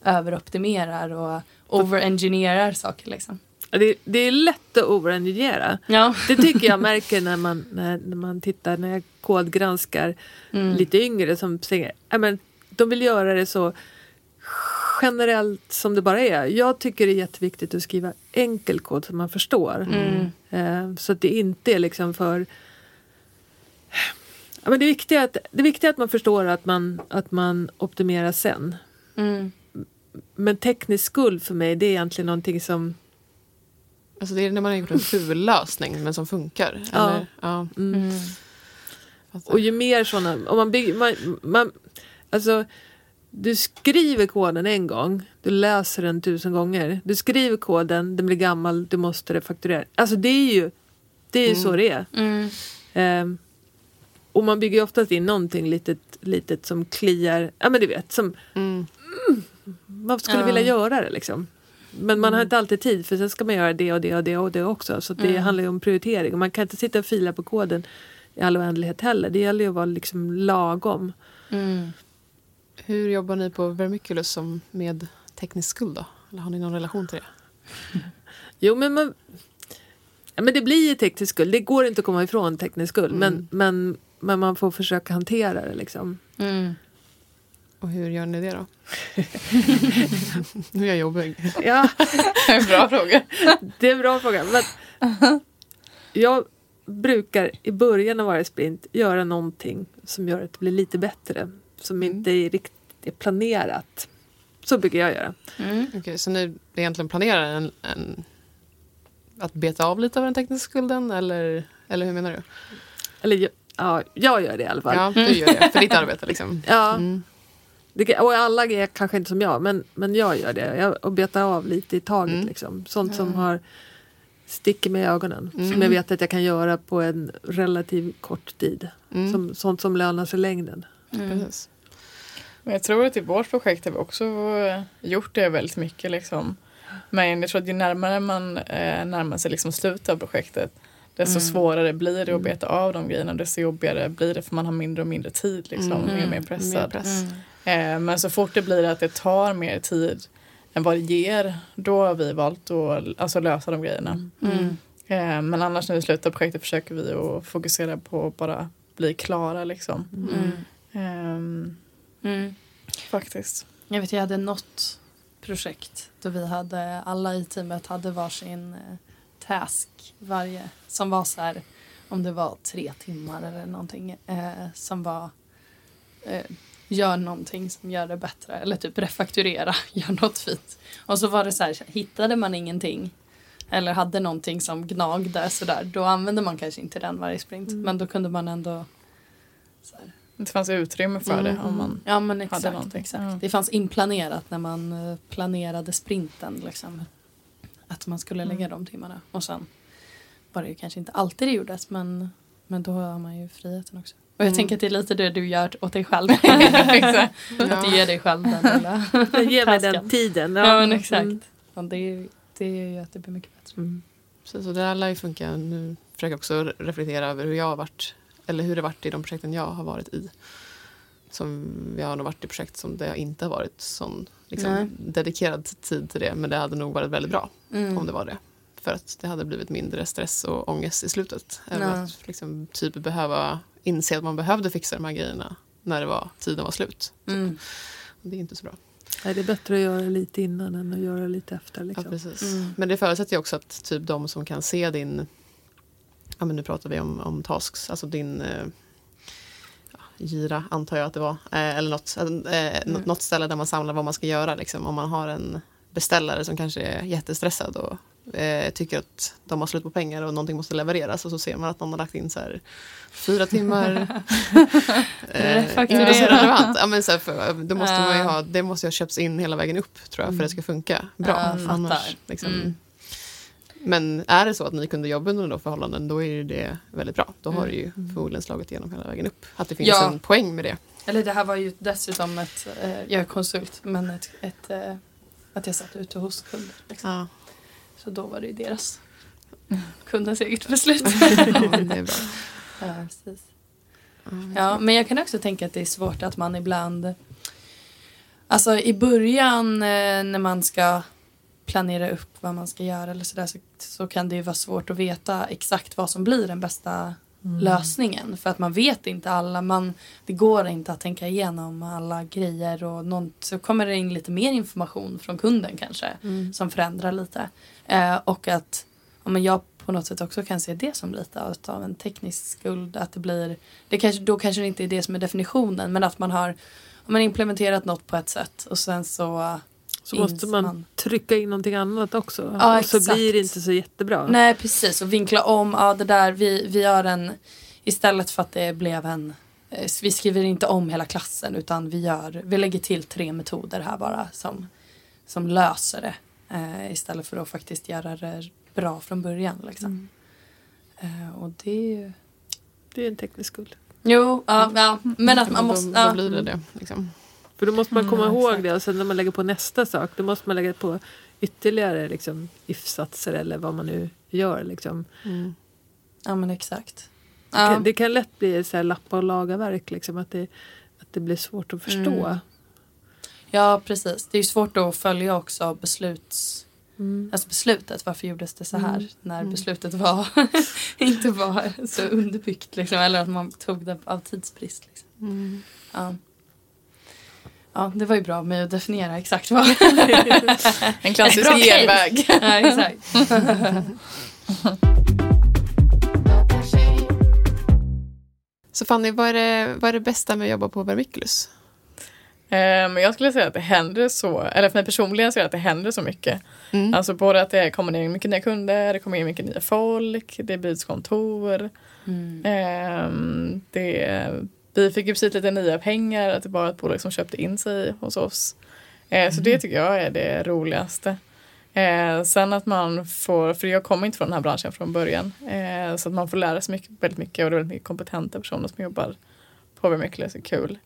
Speaker 1: överoptimerar och overengineerar saker liksom.
Speaker 4: Det, det är lätt att overengineera.
Speaker 1: Ja.
Speaker 4: Det tycker jag märker när man, när, när man tittar, när jag kodgranskar
Speaker 1: Mm.
Speaker 4: lite yngre som säger men de vill göra det så generellt som det bara är. Jag tycker det är jätteviktigt att skriva enkel kod som man förstår.
Speaker 1: Mm.
Speaker 4: Eh, så att det inte är liksom för... Ja, men det, viktiga är att, det viktiga att man förstår att man, att man optimerar sen.
Speaker 1: Mm.
Speaker 4: Men teknisk skuld för mig det är egentligen någonting som...
Speaker 2: Alltså det är när man har gjort en ful lösning men som funkar.
Speaker 4: Ja.
Speaker 2: Eller, ja.
Speaker 4: Mm.
Speaker 1: Mm.
Speaker 2: fattar.
Speaker 4: Och ju mer sådana... Om man bygger, man, man, alltså, du skriver koden en gång, du läser den tusen gånger. Du skriver koden, den blir gammal, du måste refakturera. Alltså det är ju, det är ju så det är.
Speaker 1: Mm.
Speaker 4: Ehm, och man bygger ju oftast in någonting litet, litet som kliar, ja men du vet, som
Speaker 2: Mm.
Speaker 4: man skulle
Speaker 1: Ja.
Speaker 4: vilja göra det liksom. Men man har inte alltid tid för sen ska man göra det och det och det och det också. Så det
Speaker 1: Mm.
Speaker 4: handlar ju om prioritering. Och man kan inte sitta och fila på koden i all oändlighet heller. Det gäller ju att vara liksom lagom.
Speaker 1: Mm.
Speaker 2: Hur jobbar ni på Vermiculus som med teknisk skuld då? Eller har ni någon relation till det?
Speaker 4: Jo men man... Ja, men det blir ju teknisk skuld. Det går inte att komma ifrån teknisk skuld. Men,
Speaker 2: Mm.
Speaker 4: men, men man får försöka hantera det liksom.
Speaker 2: Och hur gör ni det då? nu är jag jobbig.
Speaker 4: Ja,
Speaker 3: Bra fråga.
Speaker 4: det är en bra fråga. Men jag brukar i början av varje sprint göra någonting som gör att det blir lite bättre. Som
Speaker 2: Mm.
Speaker 4: inte är riktigt är planerat. Så brukar jag göra.
Speaker 1: Mm.
Speaker 2: Okej, så ni egentligen planerar en, en, att beta av lite av den tekniska skulden? Eller, eller hur menar du?
Speaker 4: Eller jag- ja, jag gör det i alla fall.
Speaker 2: Ja, du gör det för ditt arbete liksom.
Speaker 4: Ja,
Speaker 2: Mm.
Speaker 4: Det, och alla är kanske inte som jag, men, men jag gör det. Jag och betar av lite i taget.
Speaker 2: Mm.
Speaker 4: Liksom. Sånt som har sticker mig i ögonen. Som
Speaker 2: Mm.
Speaker 4: jag vet att jag kan göra på en relativt kort tid.
Speaker 2: Mm.
Speaker 4: Som, sånt som lönar sig i längden.
Speaker 1: Mm.
Speaker 2: Precis.
Speaker 3: Men jag tror att i vårt projekt har vi också gjort det väldigt mycket. Liksom. Men jag tror att ju närmare man eh, närmar sig liksom slutet av projektet desto
Speaker 1: Mm.
Speaker 3: svårare blir det att beta av de grejerna. Desto jobbigare blir det för man har mindre och mindre tid. Liksom,
Speaker 2: Mm.
Speaker 3: och mer och mer
Speaker 2: Mer
Speaker 3: pressad.
Speaker 2: press.
Speaker 3: Eh, men så fort det blir att det tar mer tid än vad det ger då har vi valt att alltså, lösa de grejerna.
Speaker 1: Mm.
Speaker 3: Eh, men annars när vi slutar projektet försöker vi att fokusera på att bara bli klara liksom.
Speaker 1: Mm.
Speaker 3: Ehm,
Speaker 1: Mm.
Speaker 3: faktiskt.
Speaker 1: Jag vet, jag hade något projekt då vi hade, alla i teamet hade varsin eh, task varje som var så här, om det var tre timmar eller någonting eh, som var eh, gör någonting som gör det bättre eller typ refakturera, gör något fint. Och så var det så här, hittade man ingenting eller hade någonting som gnagde sådär, då använde man kanske inte den varje sprint men då kunde man ändå så här,
Speaker 3: Det fanns utrymme för det om man
Speaker 1: Ja men
Speaker 3: hade
Speaker 1: exakt.
Speaker 3: någonting.
Speaker 1: exakt.
Speaker 3: Ja.
Speaker 1: Det fanns inplanerat när man eh, planerade sprinten. Liksom, att man skulle lägga de timmarna. Och sen var det ju kanske inte alltid det gjordes men, men då har man ju friheten också. Och jag
Speaker 2: Mm.
Speaker 1: tänker att det är lite det du gör åt dig själv.
Speaker 3: Exakt.
Speaker 1: Att du ger dig själv den lilla
Speaker 4: Ge mig den tiden.
Speaker 1: Ja, men exakt.
Speaker 4: Mm.
Speaker 1: Och det, är- det gör ju att det blir mycket bättre.
Speaker 4: Mm.
Speaker 2: Så, så det där lär ju funka. Nu försöker jag också reflektera över hur jag har varit, eller hur det varit i de projekten jag har varit i. Som jag har nog varit i projekt som det inte har varit sån liksom, dedikerad tid till det. Men det hade nog varit väldigt bra
Speaker 1: Mm.
Speaker 2: om det var det. För att det hade blivit mindre stress och ångest i slutet.
Speaker 1: Ja.
Speaker 2: att liksom, typ behöva inse att man behövde fixa de här grejerna när det var, tiden var slut.
Speaker 1: Mm.
Speaker 2: Det är inte så bra.
Speaker 4: Nej, det är bättre att göra lite innan än att göra lite efter.
Speaker 2: Ja,
Speaker 4: Liksom.
Speaker 2: precis.
Speaker 1: Mm.
Speaker 2: Men det förutsätter ju också att typ de som kan se din, ja men nu pratar vi om, om tasks, alltså din eh, ja, gira antar jag att det var, eh, eller något, eh, mm. något ställe där man samlar vad man ska göra. Liksom. Om man har en beställare som kanske är jättestressad och eh, tycker att de har slut på pengar och någonting måste levereras och så ser man att någon har lagt in så här fyra timmar. eh,
Speaker 1: Refakturera.
Speaker 2: inte så relevant. Ja, men så här, för, då måste man ju
Speaker 1: Ja.
Speaker 2: ha, det måste ju ha köpts in hela vägen upp tror jag för att det ska funka bra.
Speaker 1: Fattar.
Speaker 2: Annars, liksom,
Speaker 1: Mm.
Speaker 2: Men är det så att ni kunde jobba under de förhållanden då är det väldigt bra. Då har
Speaker 1: Mm.
Speaker 2: det ju förmodligen slagit igenom hela vägen upp. Att det finns
Speaker 1: Ja.
Speaker 2: en poäng med det.
Speaker 1: Eller det här var ju dessutom ett, eh, jag är konsult, men ett, ett, eh, att jag satt ute hos kunder. Liksom.
Speaker 2: Ja,
Speaker 1: Så då var det ju deras kundens eget beslut.
Speaker 2: ja men det är bra.
Speaker 1: ja, precis.
Speaker 2: Ja,
Speaker 1: ja, men jag kan också tänka att det är svårt att man ibland Alltså i början eh, när man ska planera upp vad man ska göra eller sådär så, så kan det ju vara svårt att veta exakt vad som blir den bästa lösningen. För att man vet inte alla, man, det går inte att tänka igenom alla grejer och någon, så kommer det in lite mer information från kunden kanske
Speaker 4: Mm.
Speaker 1: som förändrar lite. Eh, och att ja, men jag på något sätt också kan se det som lite av- en teknisk skuld. Att det blir, det kanske, då kanske det inte är det som är definitionen men att man har man implementerat något på ett sätt och sen så
Speaker 4: Så måste man trycka in någonting annat också.
Speaker 1: Ja,
Speaker 4: och så
Speaker 1: exakt.
Speaker 4: blir det inte så jättebra.
Speaker 1: Nej precis och vinkla om, ja det där vi, vi gör en istället för att det blev en eh, vi skriver inte om hela klassen utan vi gör, vi lägger till tre metoder här bara som, som löser det eh, istället för att faktiskt göra det bra från början liksom.
Speaker 4: Mm.
Speaker 1: Eh, och det är ju
Speaker 4: Det är en teknisk skuld.
Speaker 1: Jo, ja, ja men att man
Speaker 2: då,
Speaker 1: måste,
Speaker 2: då
Speaker 1: ja.
Speaker 2: blir det det. Liksom.
Speaker 4: För då måste man komma
Speaker 1: Mm,
Speaker 4: ihåg
Speaker 1: exakt.
Speaker 4: det och sen när man lägger på nästa sak då måste man lägga på ytterligare liksom, if-satser eller vad man nu gör. Liksom.
Speaker 2: Mm.
Speaker 1: ja men exakt.
Speaker 4: Det,
Speaker 1: Ja.
Speaker 4: kan, det kan lätt bli så här lappa och laga verk liksom, att, det, att det blir svårt att förstå.
Speaker 1: Mm. ja precis, det är ju svårt att följa också besluts
Speaker 4: Mm.
Speaker 1: Alltså beslutet, varför gjordes det så här
Speaker 4: Mm.
Speaker 1: när
Speaker 2: Mm.
Speaker 1: beslutet var inte var så underbyggt liksom, eller att man tog det av tidsbrist. Liksom.
Speaker 2: Mm.
Speaker 1: Ja. Ja, det var ju bra med att definiera exakt vad.
Speaker 3: En klassisk genväg.
Speaker 1: ja, exakt.
Speaker 2: Så Fanny, vad är, det, vad är det bästa med att jobba på Vermiculus?
Speaker 3: Eh, Men jag skulle säga att det händer så, eller för mig personligen så är det att det händer så mycket.
Speaker 2: Mm.
Speaker 3: Alltså både att det kommer in mycket nya kunder, det kommer in mycket nya folk, det byts kontor.
Speaker 1: Mm.
Speaker 3: Ehm, det, vi fick ju precis lite nya pengar, att det var ett bolag som köpte in sig hos oss. Eh, Så det tycker jag är det roligaste. Eh, sen att man får, för jag kommer inte från den här branschen från början, eh, så att man får lära sig mycket, väldigt mycket och det är väldigt mycket kompetenta personer som jobbar på Vermiculus, det är kul.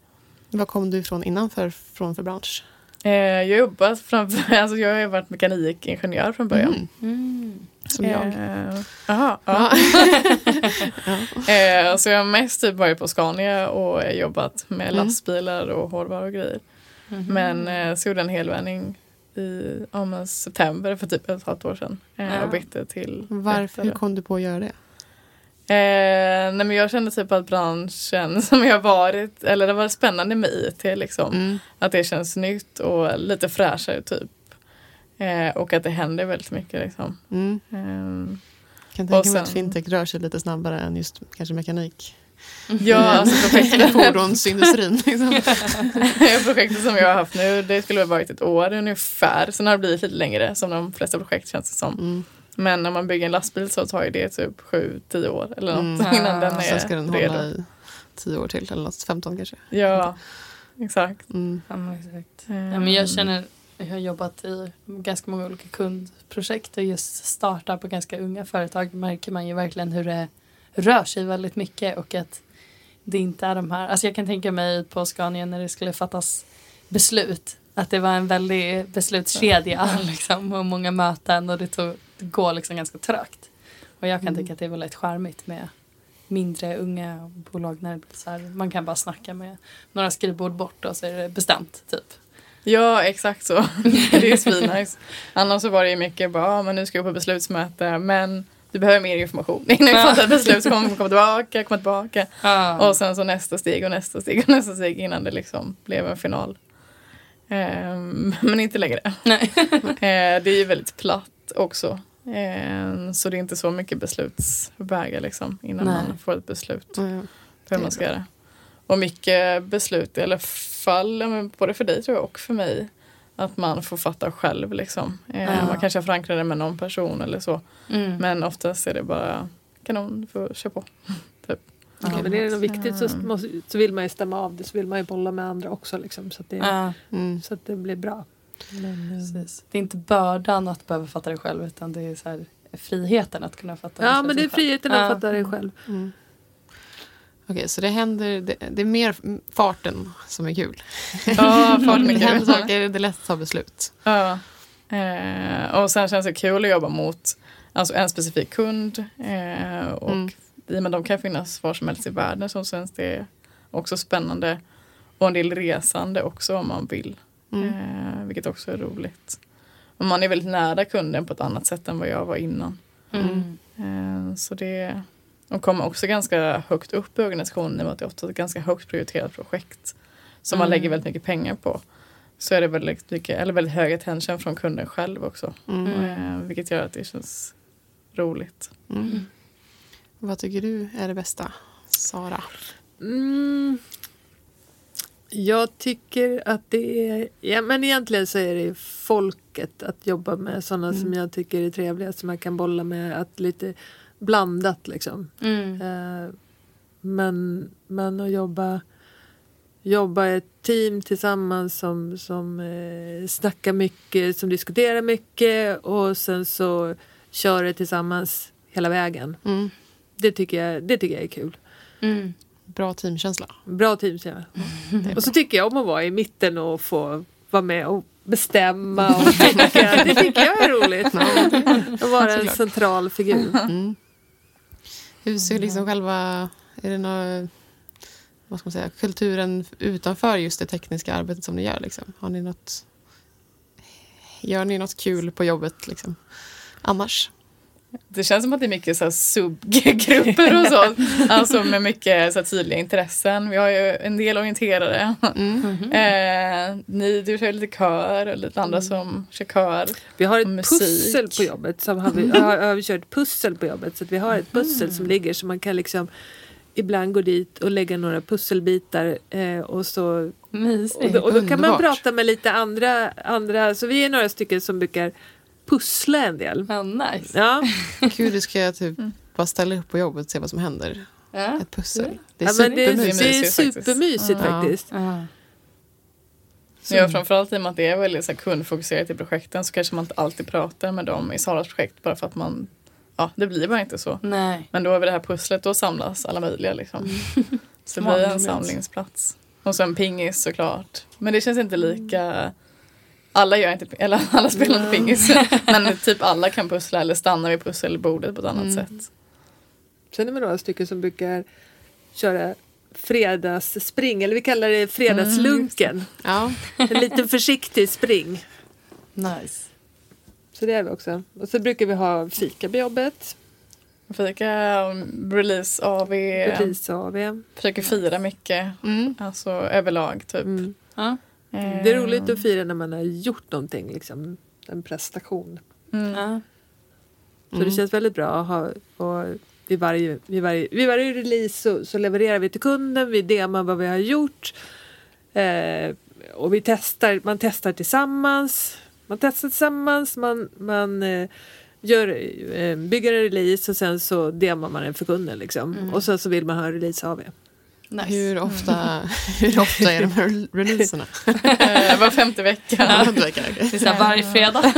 Speaker 2: Vad kom du ifrån innan för, från för bransch?
Speaker 3: Eh, jag jobbat framför, alltså jag har varit mekanikingenjör från början.
Speaker 2: Mm.
Speaker 1: Mm.
Speaker 2: Som jag.
Speaker 3: Eh, Jaha, ja.
Speaker 2: Ja.
Speaker 3: Eh, så jag har mest typ varit på Scania och jobbat med
Speaker 2: Mm.
Speaker 3: lastbilar och hårdvara och grejer.
Speaker 1: Mhm.
Speaker 3: Men eh, så gjorde jag en helvändning i ja, september för typ ett halvt år sedan eh,
Speaker 1: Ja.
Speaker 3: och bytte till
Speaker 2: Varför, hur
Speaker 3: Rättare.
Speaker 2: kom du på att göra det?
Speaker 3: Eh, nej men jag kände typ att branschen som jag varit, eller det var spännande med IT liksom.
Speaker 2: Mm.
Speaker 3: Att det känns nytt och lite fräschare typ. Eh, och att det händer väldigt mycket liksom.
Speaker 2: Mm.
Speaker 3: Eh,
Speaker 2: Kan tänka
Speaker 3: Och
Speaker 2: mig att
Speaker 3: sen-
Speaker 2: fintech rör sig lite snabbare än just kanske mekanik.
Speaker 3: ja, alltså projektet,
Speaker 2: Fordonsindustrin. Liksom.
Speaker 3: projektet som jag har haft nu, det skulle ha varit ett år ungefär. Sen har det blivit lite längre som de flesta projekt känns det som.
Speaker 2: Mm.
Speaker 3: Men när man bygger en lastbil så tar ju det typ sju, tio år eller något
Speaker 2: Mm.
Speaker 3: innan den är
Speaker 2: Sen ska den
Speaker 3: redo.
Speaker 2: hålla i tio år till, eller något, 15 kanske.
Speaker 3: Ja, exakt.
Speaker 2: Mm.
Speaker 1: Ja, men exakt. Ja, men jag känner, jag har jobbat i ganska många olika kundprojekt och just starta på ganska unga företag märker man ju verkligen hur det rör sig väldigt mycket och att det inte är de här, alltså jag kan tänka mig på Scania när det skulle fattas beslut att det var en väldig beslutskedja liksom, och många möten och det, tog, det går liksom ganska trögt. Och jag kan
Speaker 2: Mm.
Speaker 1: tycka att det är väldigt charmigt med mindre unga bolag när det blir så här, man kan bara snacka med några skrivbord bort och så är det bestämt typ.
Speaker 3: Ja, exakt så. det är svinnice. Annars så var det ju mycket bara, ah, men nu ska jag på beslutsmöte, men du behöver mer information innan vi fattar ett beslut så kommer komma tillbaka, komma tillbaka. Och sen så nästa steg och nästa steg och nästa steg innan det liksom blev en final. Ehm, men inte längre.
Speaker 1: Nej.
Speaker 3: Eh, det är ju väldigt platt också. Ehm, så det är inte så mycket beslutsvägar liksom innan
Speaker 1: Nej.
Speaker 3: man får ett beslut på hur man ska göra. Och mycket beslut, i alla fall ja, men både för dig tror jag och för mig, att man får fatta själv. Liksom. Eh,
Speaker 1: Ja.
Speaker 3: Man kanske förankrar det med någon person eller så.
Speaker 1: Mm.
Speaker 3: Men oftast är det bara kanon, du får köra på.
Speaker 4: Ja, men är det något viktigt så,
Speaker 3: Mm.
Speaker 4: måste, så vill man ju stämma av det så vill man ju bolla med andra också liksom, så, att det,
Speaker 1: Ja,
Speaker 2: Mm.
Speaker 4: så att det blir bra. Men, eh,
Speaker 1: precis. Det är inte bördan att behöva fatta det själv utan det är så här, friheten att kunna fatta
Speaker 4: ja
Speaker 1: besluten
Speaker 4: men det är
Speaker 1: själv.
Speaker 4: friheten att
Speaker 1: Ja.
Speaker 4: fatta det själv.
Speaker 2: Mm. Okej, så det händer, det, det är mer farten som är kul.
Speaker 3: Ja,
Speaker 2: det
Speaker 3: fart mycket.
Speaker 2: händer saker, det är lätt att ta beslut.
Speaker 3: Ja. Eh, och sen känns det kul att jobba mot alltså en specifik kund. Eh, och
Speaker 2: Mm.
Speaker 3: i och med de kan finnas var som helst i världen så känns det också spännande. Och en del resande också om man vill.
Speaker 2: Mm.
Speaker 3: Eh, vilket också är roligt. Och man är väldigt nära kunden på ett annat sätt än vad jag var innan.
Speaker 1: Mm.
Speaker 3: Eh, så det och kommer också ganska högt upp i organisationen i och med att det är ofta ett ganska högt prioriterat projekt. Som man
Speaker 1: Mm.
Speaker 3: lägger väldigt mycket pengar på. Så är det väldigt, mycket, eller väldigt hög attention från kunden själv också.
Speaker 2: Mm.
Speaker 3: Eh, vilket gör att det känns roligt.
Speaker 2: Mm. Vad tycker du är det bästa, Sara?
Speaker 4: Mm. Jag tycker att det är... Ja, men egentligen så är det folket att jobba med. Sådana som jag tycker är trevliga. Som jag kan bolla med. Att lite blandat liksom.
Speaker 1: Mm.
Speaker 4: Eh, men, men att jobba, jobba i ett team tillsammans som, som eh, snackar mycket, som diskuterar mycket och sen så kör det tillsammans hela vägen.
Speaker 2: Mm.
Speaker 4: Det tycker jag, det tycker jag är kul.
Speaker 1: Mm.
Speaker 2: Bra teamkänsla.
Speaker 4: Bra teamkänsla. Och så tycker jag om att vara i mitten och få vara med och bestämma och tycka. Det tycker jag är roligt. Att vara en central figur.
Speaker 2: Mm. Hur ser liksom själva, är det något, vad ska man säga, kulturen utanför just det tekniska arbetet som ni gör? Liksom? Har ni något, gör ni något kul på jobbet liksom? annars?
Speaker 3: Det känns som att det är mycket så subgrupper och så. alltså med mycket så tydliga intressen. Vi har ju en del orienterare.
Speaker 2: Mm.
Speaker 3: Eh, ni, du kör lite kör och lite andra som kör kör.
Speaker 4: Vi har ett
Speaker 3: musik.
Speaker 4: pussel på jobbet. Som har vi, har, har vi kört pussel på jobbet. Så vi har ett pussel som ligger så man kan liksom ibland gå dit och lägga några pusselbitar eh, och så och då, och då kan man prata med lite andra, andra så vi är några stycken som brukar pussla en del.
Speaker 1: Ja, nice.
Speaker 4: Ja,
Speaker 2: Gud, du ska jag typ bara ställa upp på jobbet och se vad som händer.
Speaker 1: Ja.
Speaker 2: Ett pussel. Det är
Speaker 4: ja men det,
Speaker 2: supermysigt.
Speaker 4: det är
Speaker 3: faktiskt.
Speaker 4: supermysigt
Speaker 2: Ja.
Speaker 4: faktiskt.
Speaker 1: Ja.
Speaker 3: Framförallt i och med att det är väldigt så här, kundfokuserat i projekten så kanske man inte alltid pratar med dem i Saras projekt bara för att man, ja det blir bara inte så.
Speaker 1: Nej.
Speaker 3: Men då har vi det här pusslet, då samlas alla möjliga liksom. Så det blir en samlingsplats. Och sen pingis såklart. Men det känns inte lika alla gör inte, eller alla spelar inte pingis. Men typ alla kan pussla eller stanna vid pusselbordet på ett annat sätt.
Speaker 4: Sen är vi några stycken som brukar köra fredagsspring eller vi kallar det fredagslunken.
Speaker 2: Ja,
Speaker 4: En liten försiktig spring.
Speaker 1: Nice.
Speaker 4: Så det är vi också. Och så brukar vi ha fika på jobbet.
Speaker 3: Fika, um, release AV,
Speaker 4: Release AV.
Speaker 3: försöker fira mycket.
Speaker 2: Mm.
Speaker 3: Alltså överlag typ.
Speaker 4: Mm.
Speaker 1: Ja.
Speaker 4: Det är roligt att fira när man har gjort någonting, liksom. En prestation.
Speaker 3: Mm.
Speaker 1: Ja.
Speaker 4: Så det känns väldigt bra att ha. Och vid, varje, vid, varje, vid varje release så, så levererar vi till kunden, vi demar vad vi har gjort. Eh, och vi testar, man testar tillsammans. Man testar tillsammans, man, man eh, gör, eh, bygger en release och sen så demar man den för kunden. Liksom. Och sen så vill man ha en release av det.
Speaker 1: Nice.
Speaker 2: Hur, ofta, hur ofta är de här releaserna?
Speaker 3: Eh, var femte vecka.
Speaker 2: Ja, det
Speaker 1: är så varje fredag.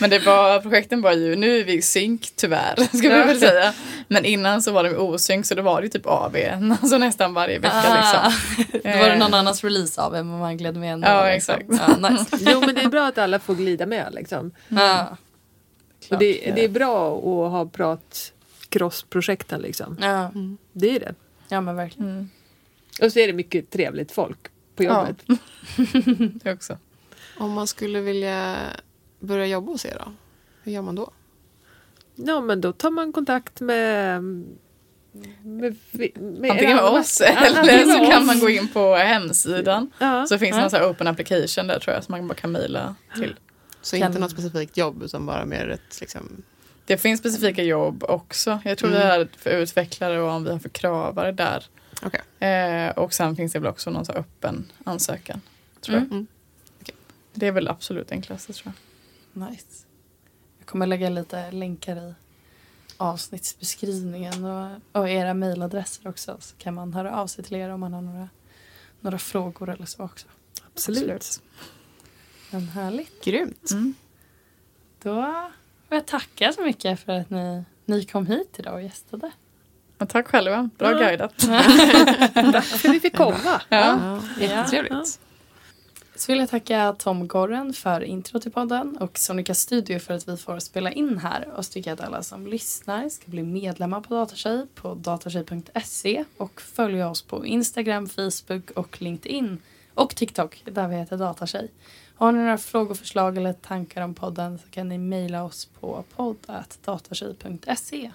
Speaker 3: Men det var, projekten var ju, nu är vi i synk tyvärr, ska vi väl säga. Men innan så var de osynk så då var det ju typ AV, alltså nästan varje vecka
Speaker 1: Ah.
Speaker 3: liksom.
Speaker 1: Då var det någon annans release av en men man gled med ändå.
Speaker 3: Ja,
Speaker 1: liksom.
Speaker 3: exakt.
Speaker 1: Ja, nice.
Speaker 4: Jo men det är bra att alla får glida med. Liksom.
Speaker 1: Ja.
Speaker 4: Och det, det är bra att ha prat crossprojekten liksom.
Speaker 1: Ja.
Speaker 4: Det är det.
Speaker 1: ja, men verkligen.
Speaker 3: Mm.
Speaker 4: Och så är det mycket trevligt folk på
Speaker 3: Ja.
Speaker 4: jobbet.
Speaker 3: Det också.
Speaker 2: Om man skulle vilja börja jobba hos er då? Hur gör man då?
Speaker 4: Ja, men då tar man kontakt med... med, med
Speaker 3: Antingen med oss eller så kan man gå in på hemsidan.
Speaker 4: Ja.
Speaker 3: Så finns det
Speaker 1: Ja.
Speaker 3: sån här open application där tror jag som man bara kan mejla till.
Speaker 2: Så
Speaker 1: Kan-
Speaker 2: inte något specifikt jobb utan bara mer ett liksom...
Speaker 3: Det finns specifika jobb också. Jag tror
Speaker 2: Mm.
Speaker 3: vi har för utvecklare och om vi har för kravare där.
Speaker 2: Okej.
Speaker 3: Eh, och sen finns det väl också någon här öppen ansökan. Tror jag.
Speaker 1: Mm.
Speaker 2: Mm.
Speaker 3: Det är väl absolut enklaste tror jag.
Speaker 1: Nice. Jag kommer lägga lite länkar i avsnittsbeskrivningen och, och era mejladresser också. Så kan man höra av sig till er om man har några, några frågor eller så också.
Speaker 4: Absolut.
Speaker 1: Men härligt.
Speaker 2: Grymt.
Speaker 3: Mm.
Speaker 1: Då jag tacka så mycket för att ni, ni kom hit idag och gästade.
Speaker 3: Men tack själva. Bra
Speaker 4: Ja.
Speaker 3: guidat.
Speaker 4: Tack för att vi fick komma.
Speaker 3: Ja.
Speaker 2: Ja, jättetrevligt.
Speaker 1: Så vill jag tacka Tom Gorren för intro till podden och Sonica Studio för att vi får spela in här. Och så tycker jag att alla som lyssnar ska bli medlemmar på Datatjej på datatjej.se och följa oss på Instagram, Facebook och LinkedIn och TikTok där vi heter Datatjej. Har ni några frågor, förslag eller tankar om podden så kan ni mejla oss på podd.datatjej.se.